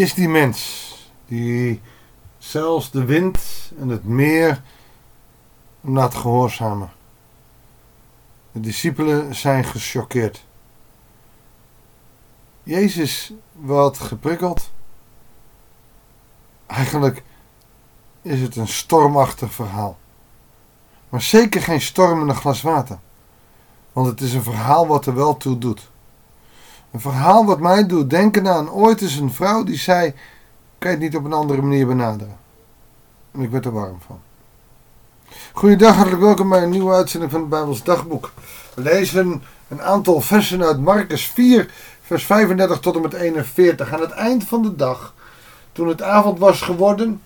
Is die mens die zelfs de wind en het meer laat gehoorzamen? De discipelen zijn gechoqueerd. Jezus wordt geprikkeld. Eigenlijk is het een stormachtig verhaal. Maar zeker geen storm in een glas water. Want het is een verhaal wat er wel toe doet. Een verhaal wat mij doet denken aan ooit is een vrouw die zei: Kan je het niet op een andere manier benaderen? En ik werd er warm van. Goedendag, hartelijk welkom bij een nieuwe uitzending van het Bijbels Dagboek. We lezen een aantal versen uit Marcus 4, vers 35 tot en met 41. Aan het eind van de dag, toen het avond was geworden,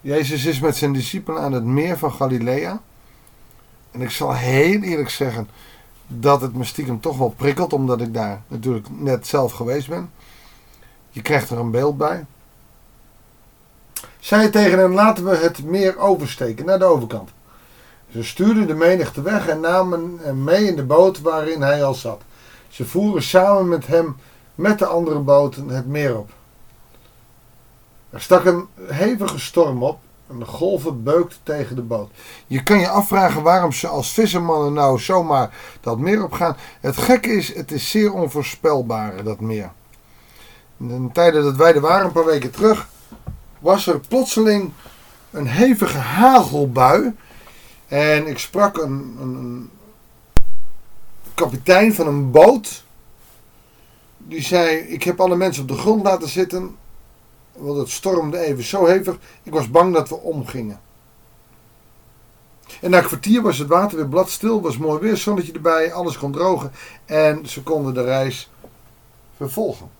Jezus is met zijn discipelen aan het meer van Galilea. En ik zal heel eerlijk zeggen dat het me stiekem toch wel prikkelt, omdat ik daar natuurlijk net zelf geweest ben. Je krijgt er een beeld bij. Zij tegen hem: Laten we het meer oversteken naar de overkant. Ze stuurden de menigte weg en namen hem mee in de boot waarin hij al zat. Ze voeren samen met hem met de andere boten het meer op. Er stak een hevige storm op en de golven beukten tegen de boot. Je kan je afvragen waarom ze als vissermannen nou zomaar dat meer opgaan. Het gekke is, het is zeer onvoorspelbaar, dat meer. In de tijden dat wij er waren, een paar weken terug, was er plotseling een hevige hagelbui. En ik sprak een, een, een kapitein van een boot. Die zei: Ik heb alle mensen op de grond laten zitten want het stormde even zo hevig. Ik was bang dat we omgingen. En na een kwartier was het water weer bladstil, was mooi weer, zonnetje erbij, alles kon drogen en ze konden de reis vervolgen.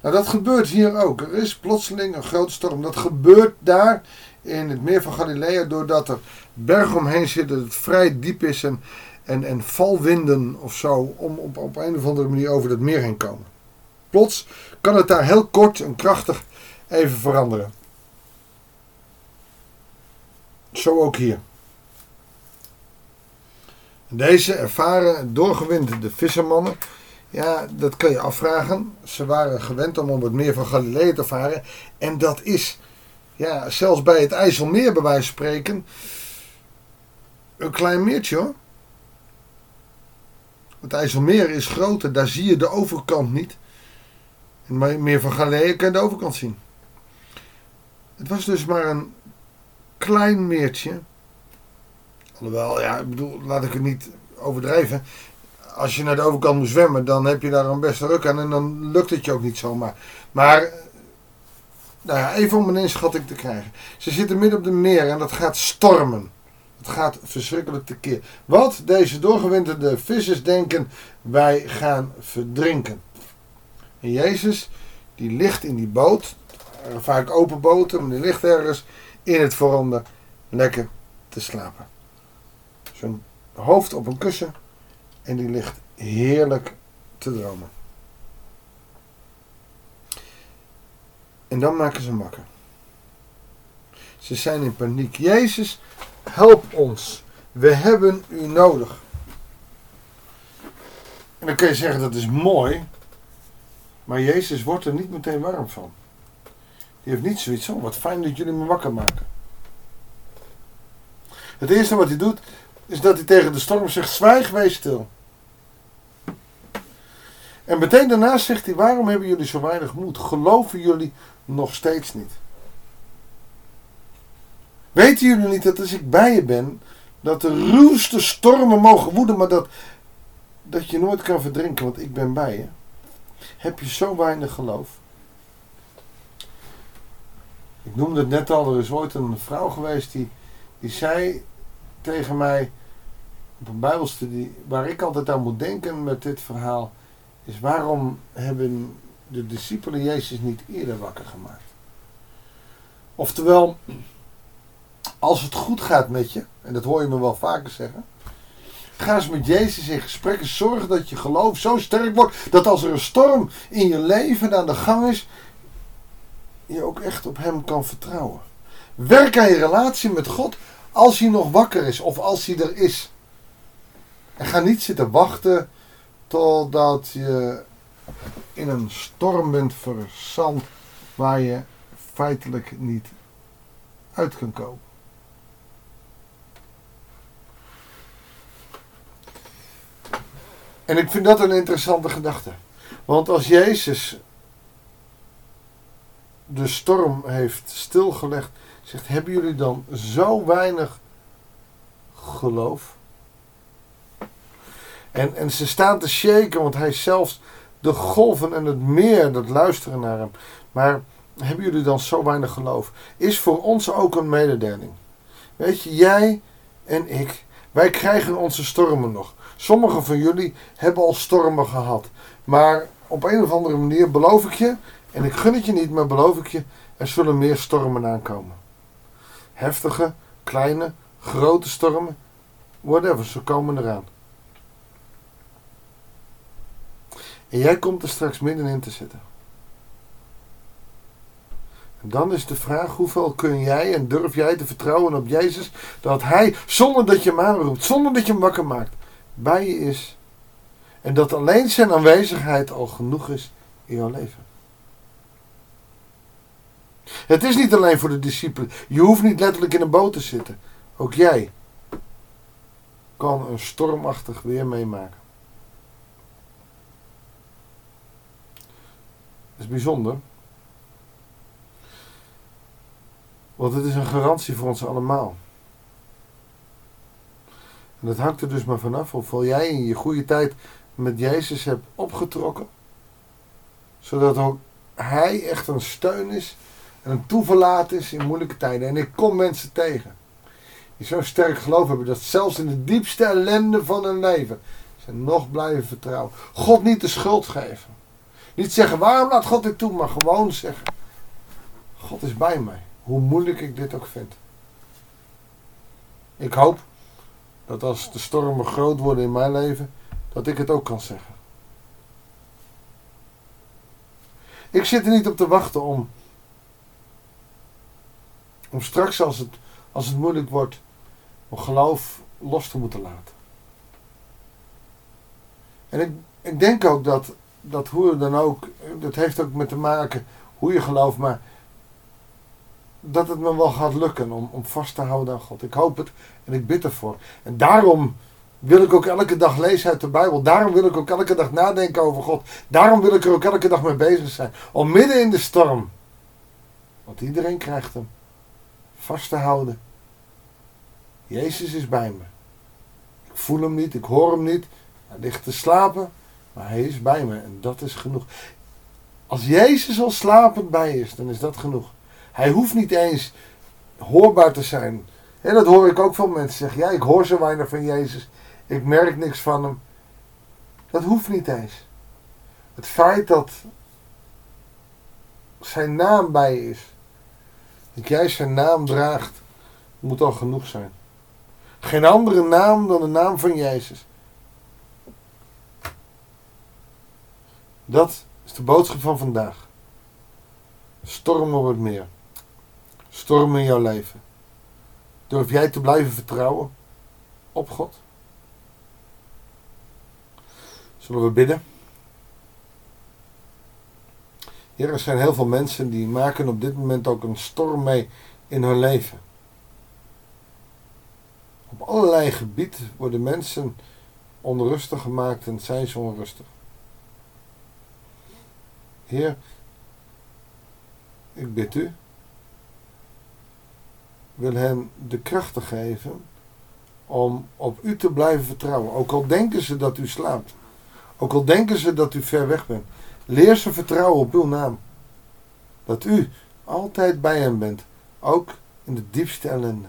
Nou, dat gebeurt hier ook. Er is plotseling een grote storm. Dat gebeurt daar in het meer van Galilea doordat er bergen omheen zitten, dat het vrij diep is en, en, en valwinden of zo om op, op een of andere manier over dat meer heen komen. Plots kan het daar heel kort en krachtig even veranderen. Zo ook hier. Deze ervaren, doorgewinterde vissermannen, ja, dat kan je afvragen. Ze waren gewend om op het meer van Galilea te varen. En dat is, ja, zelfs bij het IJsselmeer bij wijze van spreken, een klein meertje hoor. Het IJsselmeer is groter, daar zie je de overkant niet. En meer van Galilea kan de overkant zien. Het was dus maar een klein meertje. Alhoewel, ja, ik bedoel, laat ik het niet overdrijven. Als je naar de overkant moet zwemmen, dan heb je daar een beste ruk aan en dan lukt het je ook niet zomaar. Maar, nou ja, even om een inschatting te krijgen. Ze zitten midden op de meer en dat gaat stormen. Het gaat verschrikkelijk tekeer. Wat deze doorgewinterde vissers denken, wij gaan verdrinken. En Jezus, die ligt in die boot, vaak open boten, maar die ligt ergens in het veranda lekker te slapen. Zijn hoofd op een kussen en die ligt heerlijk te dromen. En dan maken ze wakker. Ze zijn in paniek. Jezus, help ons. We hebben u nodig. En dan kun je zeggen dat is mooi. Maar Jezus wordt er niet meteen warm van. Die heeft niet zoiets van, wat fijn dat jullie me wakker maken. Het eerste wat hij doet, is dat hij tegen de storm zegt, zwijg, wees stil. En meteen daarna zegt hij, waarom hebben jullie zo weinig moed? Geloven jullie nog steeds niet? Weten jullie niet dat als ik bij je ben, dat de ruwste stormen mogen woeden, maar dat, dat je nooit kan verdrinken, want ik ben bij je? Heb je zo weinig geloof? Ik noemde het net al, er is ooit een vrouw geweest die, die zei tegen mij op een bijbelstudie, waar ik altijd aan moet denken met dit verhaal, is waarom hebben de discipelen Jezus niet eerder wakker gemaakt? Oftewel, als het goed gaat met je, en dat hoor je me wel vaker zeggen, Ga eens met Jezus in gesprek en zorg dat je geloof zo sterk wordt dat als er een storm in je leven aan de gang is, je ook echt op Hem kan vertrouwen. Werk aan je relatie met God als hij nog wakker is of als hij er is. En ga niet zitten wachten totdat je in een storm bent verzand waar je feitelijk niet uit kan komen. En ik vind dat een interessante gedachte. Want als Jezus de storm heeft stilgelegd, zegt: Hebben jullie dan zo weinig geloof? En, en ze staan te shaken, want hij zelfs de golven en het meer dat luisteren naar hem. Maar hebben jullie dan zo weinig geloof? Is voor ons ook een mededeling. Weet je, jij en ik, wij krijgen onze stormen nog. Sommigen van jullie hebben al stormen gehad. Maar op een of andere manier beloof ik je, en ik gun het je niet, maar beloof ik je, er zullen meer stormen aankomen. Heftige, kleine, grote stormen, whatever, ze komen eraan. En jij komt er straks middenin te zitten. En dan is de vraag: hoeveel kun jij en durf jij te vertrouwen op Jezus dat Hij, zonder dat je hem aanroept, zonder dat je hem wakker maakt, bij je is. En dat alleen zijn aanwezigheid al genoeg is in jouw leven. Het is niet alleen voor de discipelen. Je hoeft niet letterlijk in een boot te zitten. Ook jij kan een stormachtig weer meemaken. Dat is bijzonder. Want het is een garantie voor ons allemaal. En dat hangt er dus maar vanaf hoeveel jij in je goede tijd met Jezus hebt opgetrokken. Zodat ook Hij echt een steun is en een toeverlaat is in moeilijke tijden. En ik kom mensen tegen. Die zo sterk geloof hebben dat zelfs in de diepste ellende van hun leven ze nog blijven vertrouwen. God niet de schuld geven. Niet zeggen waarom laat God dit toe, maar gewoon zeggen: God is bij mij. Hoe moeilijk ik dit ook vind. Ik hoop dat als de stormen groot worden in mijn leven, dat ik het ook kan zeggen. Ik zit er niet op te wachten om, om straks als het, als het moeilijk wordt, om geloof los te moeten laten. En ik, ik denk ook dat, dat hoe dan ook, dat heeft ook met te maken hoe je gelooft, maar dat het me wel gaat lukken om, om vast te houden aan God. Ik hoop het en ik bid ervoor. En daarom wil ik ook elke dag lezen uit de Bijbel. Daarom wil ik ook elke dag nadenken over God. Daarom wil ik er ook elke dag mee bezig zijn. Om midden in de storm, want iedereen krijgt hem, vast te houden. Jezus is bij me. Ik voel hem niet, ik hoor hem niet. Hij ligt te slapen, maar hij is bij me en dat is genoeg. Als Jezus al slapend bij is, dan is dat genoeg. Hij hoeft niet eens hoorbaar te zijn. En dat hoor ik ook van mensen zeggen. Ja, ik hoor zo weinig van Jezus. Ik merk niks van hem. Dat hoeft niet eens. Het feit dat zijn naam bij je is. Dat jij zijn naam draagt. Moet al genoeg zijn. Geen andere naam dan de naam van Jezus. Dat is de boodschap van vandaag. Stormen wordt meer stormen in jouw leven? Durf jij te blijven vertrouwen op God? Zullen we bidden? Heer, er zijn heel veel mensen die maken op dit moment ook een storm mee in hun leven. Op allerlei gebieden worden mensen onrustig gemaakt en zijn ze onrustig. Heer, ik bid u wil hen de kracht te geven om op u te blijven vertrouwen. Ook al denken ze dat u slaapt. Ook al denken ze dat u ver weg bent. Leer ze vertrouwen op uw naam. Dat u altijd bij hen bent. Ook in de diepste ellende.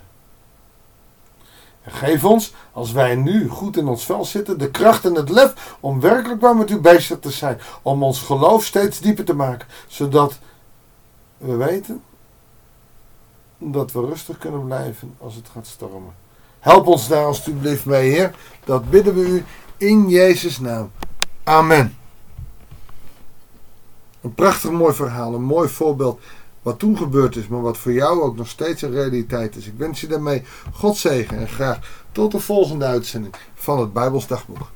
En geef ons, als wij nu goed in ons vel zitten, de kracht en het lef om werkelijk waar met u bezig te zijn. Om ons geloof steeds dieper te maken. Zodat we weten dat we rustig kunnen blijven als het gaat stormen. Help ons daar alstublieft mee, Heer. Dat bidden we u in Jezus' naam. Amen. Een prachtig mooi verhaal, een mooi voorbeeld wat toen gebeurd is, maar wat voor jou ook nog steeds een realiteit is. Ik wens je daarmee God zegen en graag tot de volgende uitzending van het Bijbels Dagboek.